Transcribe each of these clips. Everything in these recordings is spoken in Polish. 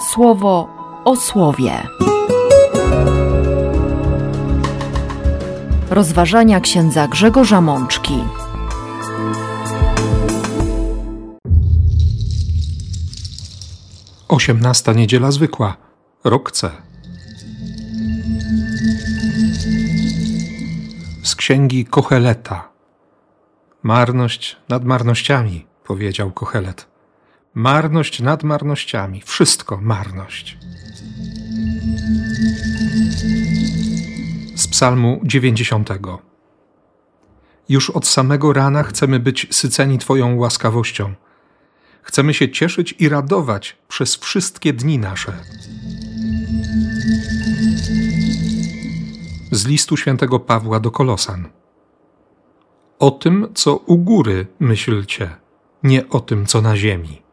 słowo o słowie. Rozważania księdza Grzegorza Mączki. Osiemnasta niedziela zwykła, rok C. Z księgi Kocheleta. Marność nad marnościami, powiedział Kochelet. Marność nad marnościami, wszystko marność. Z Psalmu 90. Już od samego rana chcemy być syceni Twoją łaskawością. Chcemy się cieszyć i radować przez wszystkie dni nasze. Z listu świętego Pawła do Kolosan. O tym, co u góry myślcie, nie o tym, co na ziemi.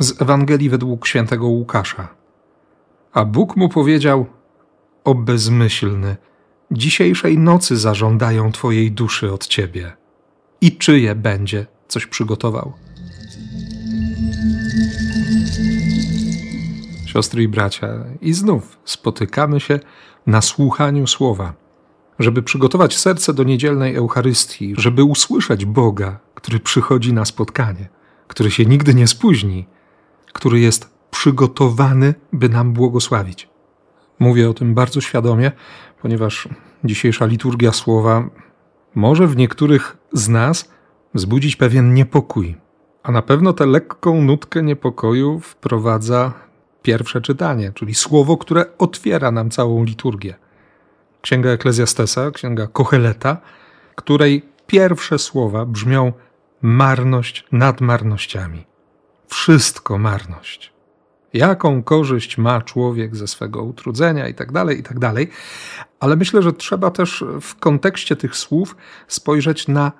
Z Ewangelii według świętego Łukasza. A Bóg mu powiedział: O bezmyślny, dzisiejszej nocy zażądają Twojej duszy od Ciebie. I czyje będzie, coś przygotował. Siostry i bracia, i znów spotykamy się na słuchaniu słowa, żeby przygotować serce do niedzielnej Eucharystii, żeby usłyszeć Boga, który przychodzi na spotkanie, który się nigdy nie spóźni, który jest przygotowany, by nam błogosławić. Mówię o tym bardzo świadomie, ponieważ dzisiejsza liturgia słowa może w niektórych z nas wzbudzić pewien niepokój, a na pewno tę lekką nutkę niepokoju wprowadza pierwsze czytanie, czyli słowo, które otwiera nam całą liturgię. Księga Eklezjastesa, księga Kocheleta, której pierwsze słowa brzmią marność nad marnościami. Wszystko marność. Jaką korzyść ma człowiek ze swego utrudzenia i tak dalej, i tak. Ale myślę, że trzeba też w kontekście tych słów spojrzeć na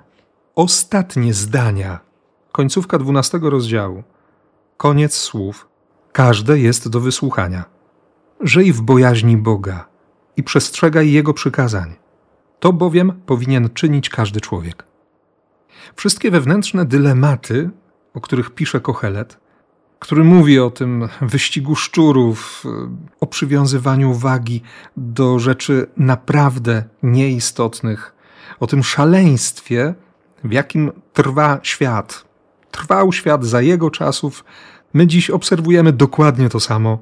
ostatnie zdania. Końcówka dwunastego rozdziału. Koniec słów. Każde jest do wysłuchania. Żyj w bojaźni Boga i przestrzegaj Jego przykazań. To bowiem powinien czynić każdy człowiek. Wszystkie wewnętrzne dylematy, o których pisze Kochelet, który mówi o tym wyścigu szczurów, o przywiązywaniu wagi do rzeczy naprawdę nieistotnych, o tym szaleństwie, w jakim trwa świat. Trwał świat za jego czasów, my dziś obserwujemy dokładnie to samo.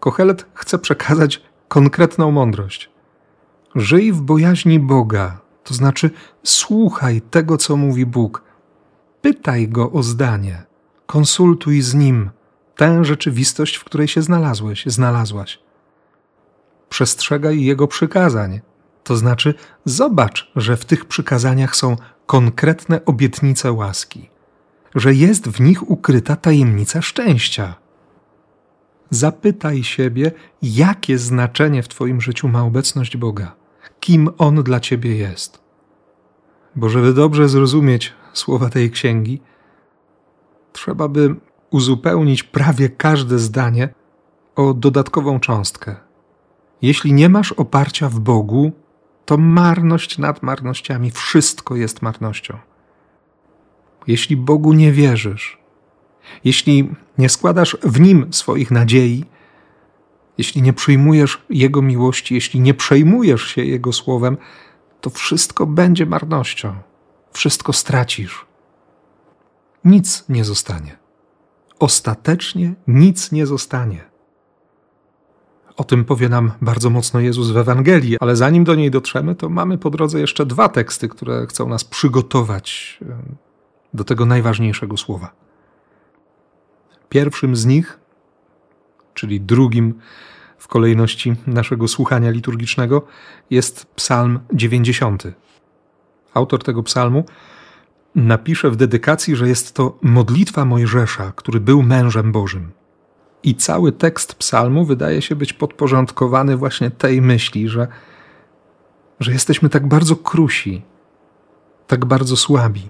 Kochelet chce przekazać konkretną mądrość. Żyj w bojaźni Boga, to znaczy słuchaj tego, co mówi Bóg. Pytaj go o zdanie, konsultuj z nim tę rzeczywistość, w której się znalazłeś, znalazłaś. Przestrzegaj jego przykazań, to znaczy zobacz, że w tych przykazaniach są konkretne obietnice łaski, że jest w nich ukryta tajemnica szczęścia. Zapytaj siebie, jakie znaczenie w Twoim życiu ma obecność Boga, kim On dla Ciebie jest. Bo żeby dobrze zrozumieć słowa tej księgi, trzeba by uzupełnić prawie każde zdanie o dodatkową cząstkę. Jeśli nie masz oparcia w Bogu, to marność nad marnościami, wszystko jest marnością. Jeśli Bogu nie wierzysz, jeśli nie składasz w Nim swoich nadziei, jeśli nie przyjmujesz Jego miłości, jeśli nie przejmujesz się Jego słowem, to wszystko będzie marnością. Wszystko stracisz. Nic nie zostanie. Ostatecznie nic nie zostanie. O tym powie nam bardzo mocno Jezus w Ewangelii, ale zanim do niej dotrzemy, to mamy po drodze jeszcze dwa teksty, które chcą nas przygotować do tego najważniejszego słowa. Pierwszym z nich, czyli drugim w kolejności naszego słuchania liturgicznego, jest Psalm 90. Autor tego psalmu napisze w dedykacji, że jest to modlitwa Mojżesza, który był mężem Bożym. I cały tekst psalmu wydaje się być podporządkowany właśnie tej myśli, że, że jesteśmy tak bardzo krusi, tak bardzo słabi,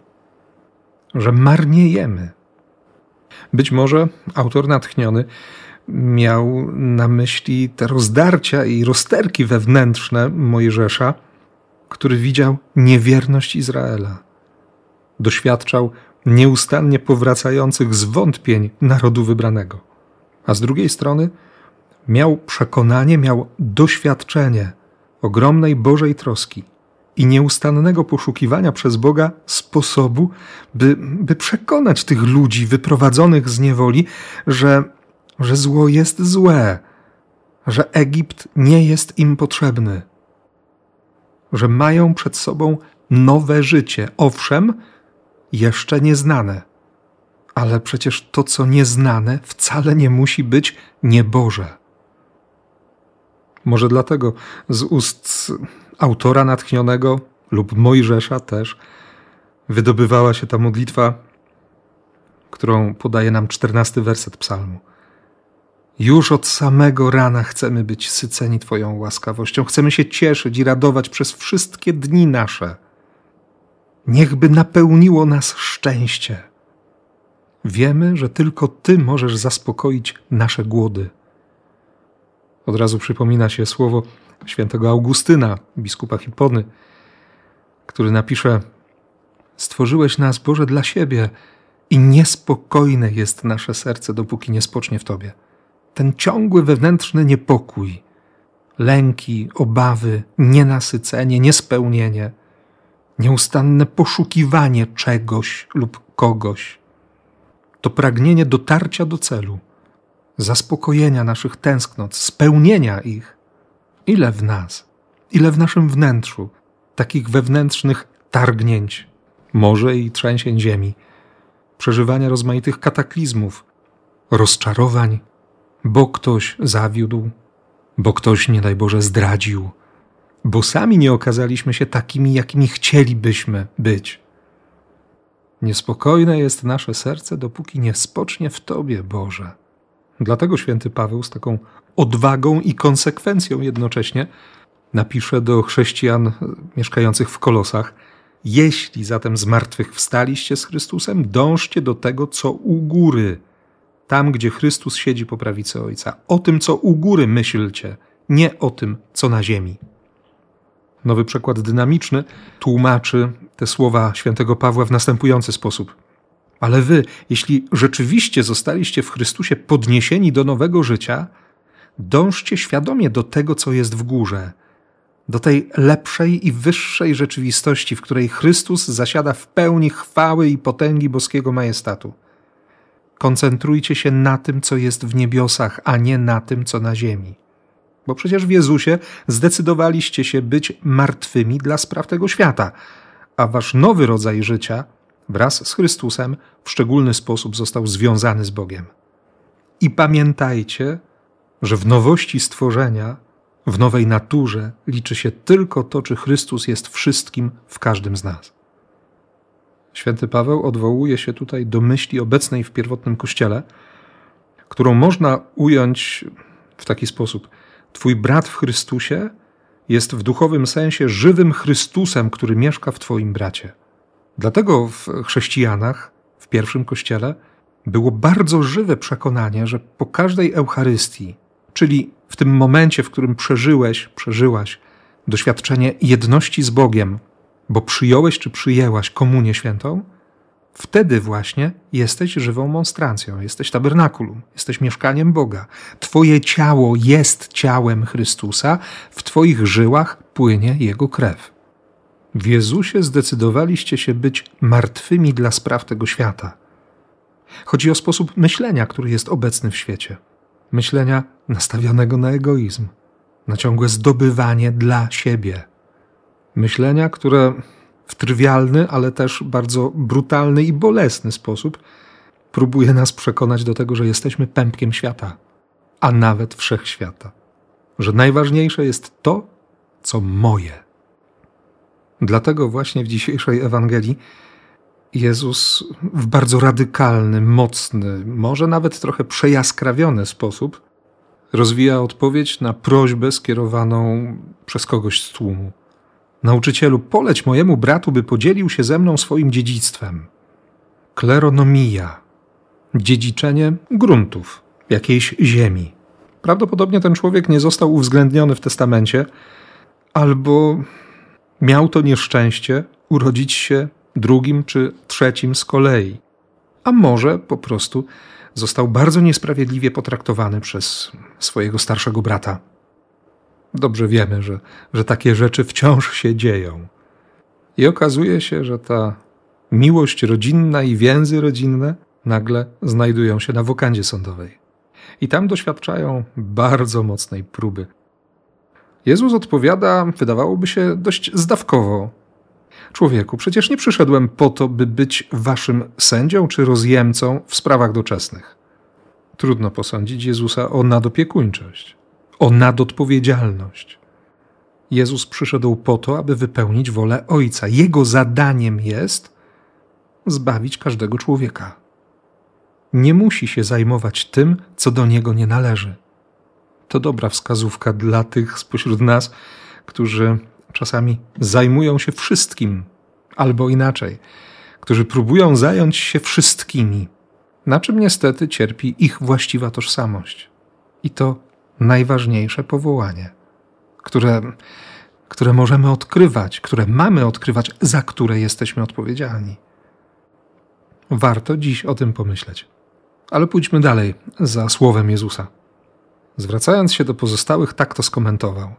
że marniejemy. Być może autor natchniony miał na myśli te rozdarcia i rozterki wewnętrzne Mojżesza, który widział niewierność Izraela. Doświadczał nieustannie powracających zwątpień narodu wybranego. A z drugiej strony miał przekonanie, miał doświadczenie ogromnej Bożej troski i nieustannego poszukiwania przez Boga sposobu, by, by przekonać tych ludzi wyprowadzonych z niewoli, że, że zło jest złe, że Egipt nie jest im potrzebny, że mają przed sobą nowe życie, owszem, jeszcze nieznane. Ale przecież to, co nieznane, wcale nie musi być nieboże. Może dlatego z ust autora natchnionego lub Mojżesza też wydobywała się ta modlitwa, którą podaje nam czternasty werset psalmu. Już od samego rana chcemy być syceni Twoją łaskawością, chcemy się cieszyć i radować przez wszystkie dni nasze. Niechby napełniło nas szczęście. Wiemy, że tylko Ty możesz zaspokoić nasze głody. Od razu przypomina się słowo świętego Augustyna, biskupa Hipony, który napisze: Stworzyłeś nas, Boże, dla siebie i niespokojne jest nasze serce, dopóki nie spocznie w Tobie. Ten ciągły wewnętrzny niepokój, lęki, obawy, nienasycenie, niespełnienie, nieustanne poszukiwanie czegoś lub kogoś, to pragnienie dotarcia do celu, zaspokojenia naszych tęsknot, spełnienia ich Ile w nas, ile w naszym wnętrzu takich wewnętrznych targnięć, może i trzęsień ziemi, przeżywania rozmaitych kataklizmów, rozczarowań, bo ktoś zawiódł, bo ktoś, nie daj Boże, zdradził, bo sami nie okazaliśmy się takimi, jakimi chcielibyśmy być. Niespokojne jest nasze serce, dopóki nie spocznie w Tobie, Boże. Dlatego święty Paweł z taką odwagą i konsekwencją jednocześnie napisze do chrześcijan mieszkających w kolosach: Jeśli zatem z martwych wstaliście z Chrystusem, dążcie do tego, co u góry, tam gdzie Chrystus siedzi po prawicy Ojca. O tym, co u góry myślcie, nie o tym, co na ziemi. Nowy przekład dynamiczny tłumaczy te słowa świętego Pawła w następujący sposób. Ale wy, jeśli rzeczywiście zostaliście w Chrystusie podniesieni do nowego życia, dążcie świadomie do tego, co jest w górze, do tej lepszej i wyższej rzeczywistości, w której Chrystus zasiada w pełni chwały i potęgi boskiego majestatu. Koncentrujcie się na tym, co jest w niebiosach, a nie na tym, co na ziemi. Bo przecież w Jezusie zdecydowaliście się być martwymi dla spraw tego świata, a wasz nowy rodzaj życia wraz z Chrystusem w szczególny sposób został związany z Bogiem. I pamiętajcie, że w nowości stworzenia, w nowej naturze liczy się tylko to, czy Chrystus jest wszystkim w każdym z nas. Święty Paweł odwołuje się tutaj do myśli obecnej w pierwotnym kościele, którą można ująć w taki sposób: Twój brat w Chrystusie jest w duchowym sensie żywym Chrystusem, który mieszka w Twoim bracie. Dlatego w chrześcijanach, w pierwszym kościele, było bardzo żywe przekonanie, że po każdej Eucharystii, czyli w tym momencie, w którym przeżyłeś, przeżyłaś doświadczenie jedności z Bogiem, bo przyjąłeś czy przyjęłaś komunię świętą, wtedy właśnie jesteś żywą monstrancją, jesteś tabernakulum, jesteś mieszkaniem Boga. Twoje ciało jest ciałem Chrystusa, w Twoich żyłach płynie Jego krew. W Jezusie zdecydowaliście się być martwymi dla spraw tego świata. Chodzi o sposób myślenia, który jest obecny w świecie. Myślenia nastawionego na egoizm, na ciągłe zdobywanie dla siebie. Myślenia, które w trywialny, ale też bardzo brutalny i bolesny sposób próbuje nas przekonać do tego, że jesteśmy pępkiem świata, a nawet wszechświata. Że najważniejsze jest to, co moje Dlatego właśnie w dzisiejszej Ewangelii Jezus w bardzo radykalny, mocny, może nawet trochę przejaskrawiony sposób rozwija odpowiedź na prośbę skierowaną przez kogoś z tłumu. Nauczycielu, poleć mojemu bratu, by podzielił się ze mną swoim dziedzictwem. Kleronomia, dziedziczenie gruntów, jakiejś ziemi. Prawdopodobnie ten człowiek nie został uwzględniony w testamencie, albo Miał to nieszczęście urodzić się drugim czy trzecim z kolei. A może po prostu został bardzo niesprawiedliwie potraktowany przez swojego starszego brata. Dobrze wiemy, że, że takie rzeczy wciąż się dzieją. I okazuje się, że ta miłość rodzinna i więzy rodzinne nagle znajdują się na wokandzie sądowej. I tam doświadczają bardzo mocnej próby. Jezus odpowiada, wydawałoby się, dość zdawkowo. Człowieku, przecież nie przyszedłem po to, by być waszym sędzią czy rozjemcą w sprawach doczesnych. Trudno posądzić Jezusa o nadopiekuńczość, o nadodpowiedzialność. Jezus przyszedł po to, aby wypełnić wolę Ojca. Jego zadaniem jest zbawić każdego człowieka. Nie musi się zajmować tym, co do niego nie należy. To dobra wskazówka dla tych spośród nas, którzy czasami zajmują się wszystkim, albo inaczej, którzy próbują zająć się wszystkimi, na czym niestety cierpi ich właściwa tożsamość. I to najważniejsze powołanie, które, które możemy odkrywać, które mamy odkrywać, za które jesteśmy odpowiedzialni. Warto dziś o tym pomyśleć. Ale pójdźmy dalej za słowem Jezusa. Zwracając się do pozostałych, tak to skomentował.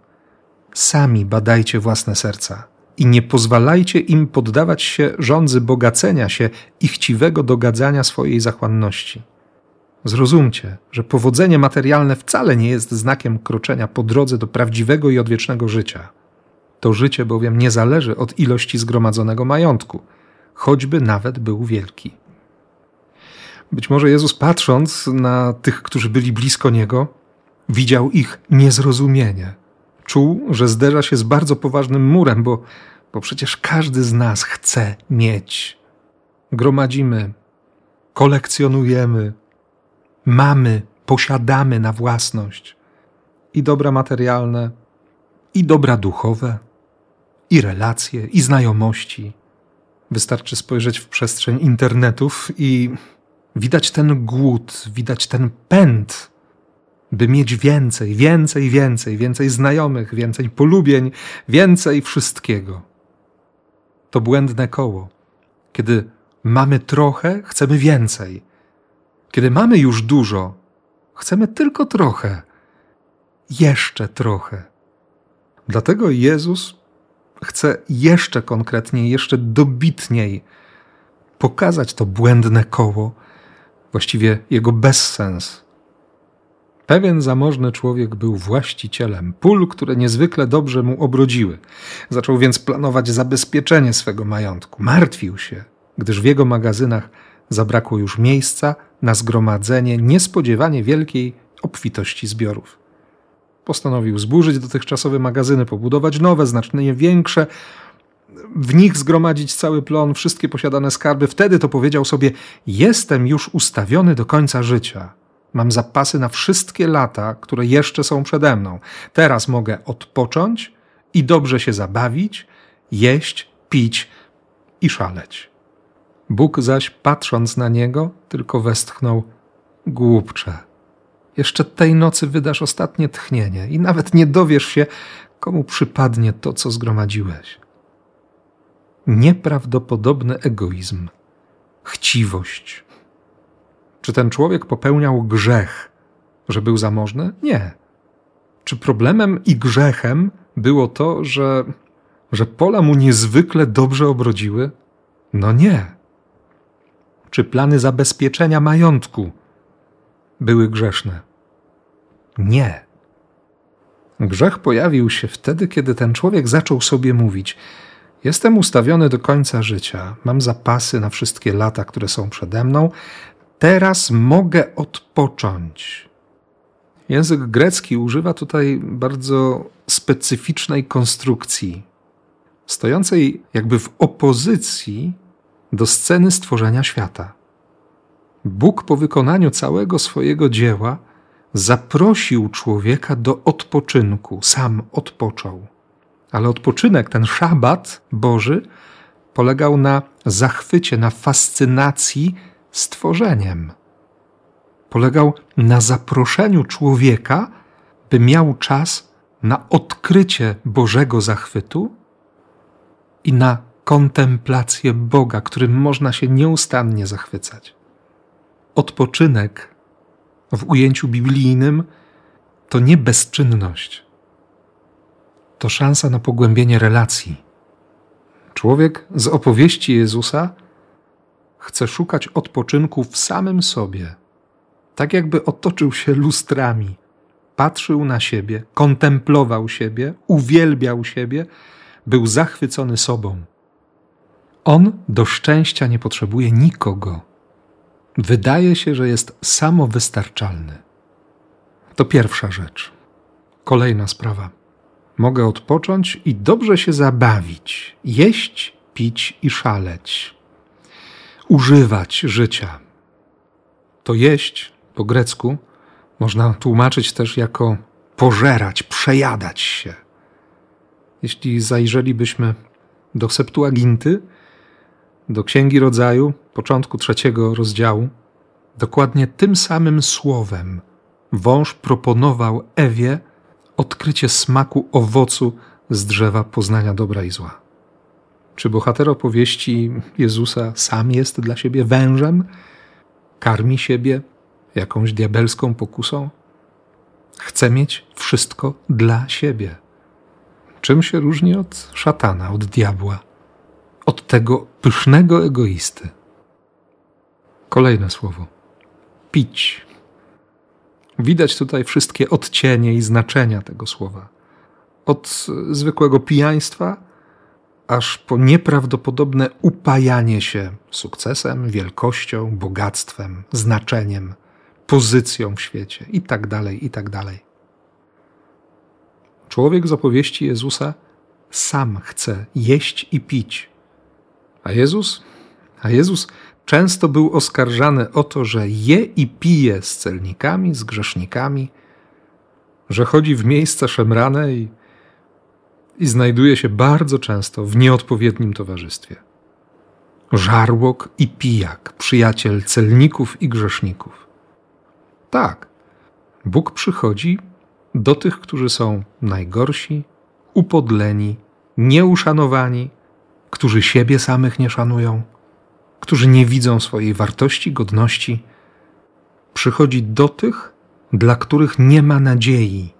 Sami badajcie własne serca i nie pozwalajcie im poddawać się rządzy bogacenia się i chciwego dogadzania swojej zachłanności. Zrozumcie, że powodzenie materialne wcale nie jest znakiem kroczenia po drodze do prawdziwego i odwiecznego życia. To życie bowiem nie zależy od ilości zgromadzonego majątku, choćby nawet był wielki. Być może Jezus, patrząc na tych, którzy byli blisko Niego, widział ich niezrozumienie. Czuł, że zderza się z bardzo poważnym murem, bo, bo przecież każdy z nas chce mieć. Gromadzimy, kolekcjonujemy, mamy, posiadamy na własność i dobra materialne, i dobra duchowe, i relacje, i znajomości. Wystarczy spojrzeć w przestrzeń internetów i widać ten głód, widać ten pęd, by mieć więcej, więcej, więcej, więcej znajomych, więcej polubień, więcej wszystkiego. To błędne koło. Kiedy mamy trochę, chcemy więcej. Kiedy mamy już dużo, chcemy tylko trochę, jeszcze trochę. Dlatego Jezus chce jeszcze konkretniej, jeszcze dobitniej pokazać to błędne koło, właściwie jego bezsens. Pewien zamożny człowiek był właścicielem pól, które niezwykle dobrze mu obrodziły. Zaczął więc planować zabezpieczenie swego majątku. Martwił się, gdyż w jego magazynach zabrakło już miejsca na zgromadzenie niespodziewanie wielkiej obfitości zbiorów. Postanowił zburzyć dotychczasowe magazyny, pobudować nowe, znacznie większe, w nich zgromadzić cały plon, wszystkie posiadane skarby. Wtedy to powiedział sobie: Jestem już ustawiony do końca życia. Mam zapasy na wszystkie lata, które jeszcze są przede mną. Teraz mogę odpocząć i dobrze się zabawić, jeść, pić i szaleć. Bóg zaś, patrząc na niego, tylko westchnął: Głupcze. Jeszcze tej nocy wydasz ostatnie tchnienie i nawet nie dowiesz się, komu przypadnie to, co zgromadziłeś nieprawdopodobny egoizm, chciwość. Czy ten człowiek popełniał grzech, że był zamożny? Nie. Czy problemem i grzechem było to, że, że pola mu niezwykle dobrze obrodziły? No nie. Czy plany zabezpieczenia majątku były grzeszne? Nie. Grzech pojawił się wtedy, kiedy ten człowiek zaczął sobie mówić: Jestem ustawiony do końca życia, mam zapasy na wszystkie lata, które są przede mną. Teraz mogę odpocząć. Język grecki używa tutaj bardzo specyficznej konstrukcji, stojącej jakby w opozycji do sceny stworzenia świata. Bóg po wykonaniu całego swojego dzieła zaprosił człowieka do odpoczynku, sam odpoczął. Ale odpoczynek, ten szabat Boży, polegał na zachwycie, na fascynacji stworzeniem. Polegał na zaproszeniu człowieka, by miał czas na odkrycie Bożego zachwytu i na kontemplację Boga, którym można się nieustannie zachwycać. Odpoczynek w ujęciu biblijnym to nie bezczynność. To szansa na pogłębienie relacji. Człowiek z opowieści Jezusa chce szukać odpoczynku w samym sobie, tak jakby otoczył się lustrami, patrzył na siebie, kontemplował siebie, uwielbiał siebie, był zachwycony sobą. On do szczęścia nie potrzebuje nikogo. Wydaje się, że jest samowystarczalny. To pierwsza rzecz. Kolejna sprawa. Mogę odpocząć i dobrze się zabawić, jeść, pić i szaleć, używać życia. To jeść po grecku można tłumaczyć też jako pożerać, przejadać się. Jeśli zajrzelibyśmy do Septuaginty, do Księgi Rodzaju, początku trzeciego rozdziału, dokładnie tym samym słowem wąż proponował Ewie odkrycie smaku owocu z drzewa poznania dobra i zła. Czy bohater opowieści Jezusa sam jest dla siebie wężem? Karmi siebie jakąś diabelską pokusą? Chce mieć wszystko dla siebie. Czym się różni od szatana, od diabła, od tego pysznego egoisty? Kolejne słowo. Pić. Widać tutaj wszystkie odcienie i znaczenia tego słowa. Od zwykłego pijaństwa aż po nieprawdopodobne upajanie się sukcesem, wielkością, bogactwem, znaczeniem, pozycją w świecie i tak dalej, i tak. Człowiek z opowieści Jezusa sam chce jeść i pić. A Jezus? A Jezus często był oskarżany o to, że je i pije z celnikami, z grzesznikami, że chodzi w miejsca szemrane i, i znajduje się bardzo często w nieodpowiednim towarzystwie. Żarłok i pijak, przyjaciel celników i grzeszników. Tak, Bóg przychodzi do tych, którzy są najgorsi, upodleni, nieuszanowani, którzy siebie samych nie szanują którzy nie widzą swojej wartości, godności, przychodzi do tych, dla których nie ma nadziei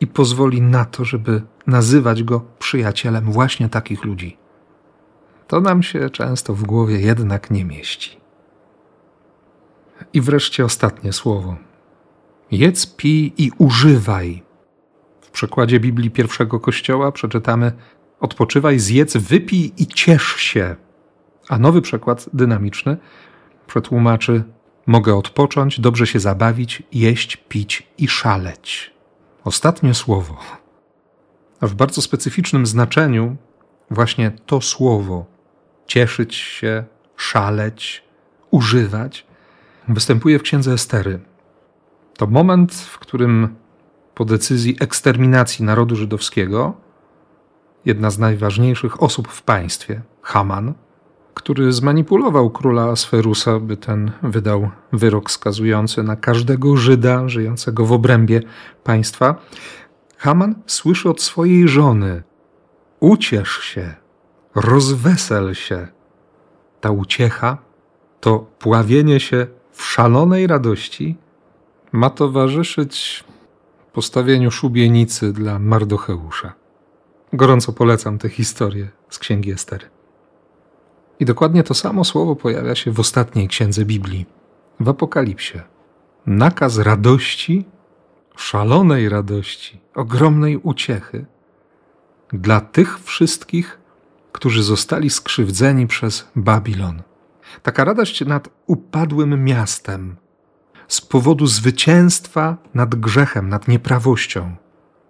i pozwoli na to, żeby nazywać go przyjacielem właśnie takich ludzi. To nam się często w głowie jednak nie mieści. I wreszcie ostatnie słowo. Jedz, pij i używaj. W przekładzie Biblii pierwszego kościoła przeczytamy: Odpoczywaj, zjedz, wypij i ciesz się. A nowy przekład dynamiczny przetłumaczy: Mogę odpocząć, dobrze się zabawić, jeść, pić i szaleć. Ostatnie słowo. A w bardzo specyficznym znaczeniu, właśnie to słowo cieszyć się, szaleć, używać, występuje w księdze Estery. To moment, w którym po decyzji eksterminacji narodu żydowskiego jedna z najważniejszych osób w państwie, Haman, który zmanipulował króla Asferusa, by ten wydał wyrok skazujący na każdego Żyda żyjącego w obrębie państwa, Haman słyszy od swojej żony: Uciesz się, rozwesel się. Ta uciecha, to pławienie się w szalonej radości ma towarzyszyć postawieniu szubienicy dla Mardocheusza. Gorąco polecam tę historię z księgi Estery. I dokładnie to samo słowo pojawia się w ostatniej księdze Biblii, w Apokalipsie. Nakaz radości, szalonej radości, ogromnej uciechy dla tych wszystkich, którzy zostali skrzywdzeni przez Babilon. Taka radość nad upadłym miastem z powodu zwycięstwa nad grzechem, nad nieprawością,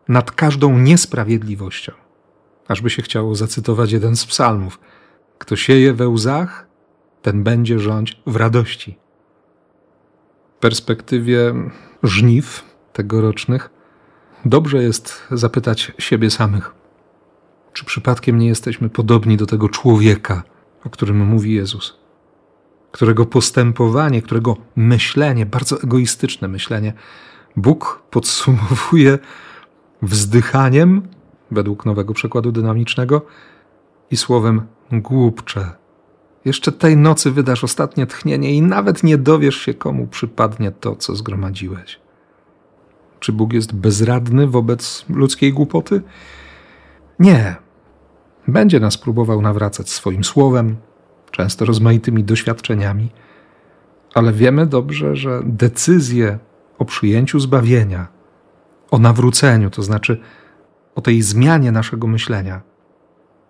nad każdą niesprawiedliwością. Ażby się chciało zacytować jeden z psalmów – kto sieje we łzach, ten będzie rządź w radości. W perspektywie żniw tegorocznych dobrze jest zapytać siebie samych, czy przypadkiem nie jesteśmy podobni do tego człowieka, o którym mówi Jezus, którego postępowanie, którego myślenie, bardzo egoistyczne myślenie, Bóg podsumowuje wzdychaniem, według nowego przekładu dynamicznego, i słowem głupcze. Jeszcze tej nocy wydasz ostatnie tchnienie i nawet nie dowiesz się, komu przypadnie to, co zgromadziłeś. Czy Bóg jest bezradny wobec ludzkiej głupoty? Nie. Będzie nas próbował nawracać swoim słowem, często rozmaitymi doświadczeniami, ale wiemy dobrze, że decyzje o przyjęciu zbawienia, o nawróceniu, to znaczy o tej zmianie naszego myślenia,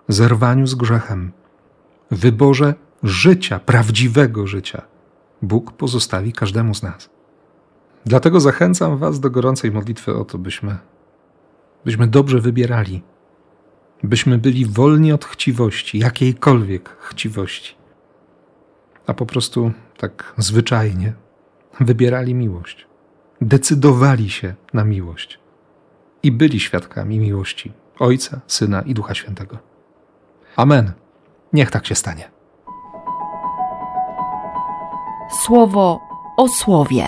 zerwaniu z grzechem, wyborze życia, prawdziwego życia, Bóg pozostawi każdemu z nas. Dlatego zachęcam Was do gorącej modlitwy o to, byśmy, byśmy dobrze wybierali, byśmy byli wolni od chciwości, jakiejkolwiek chciwości, a po prostu tak zwyczajnie wybierali miłość, decydowali się na miłość i byli świadkami miłości Ojca, Syna i Ducha Świętego. Amen. Niech tak się stanie. Słowo o słowie.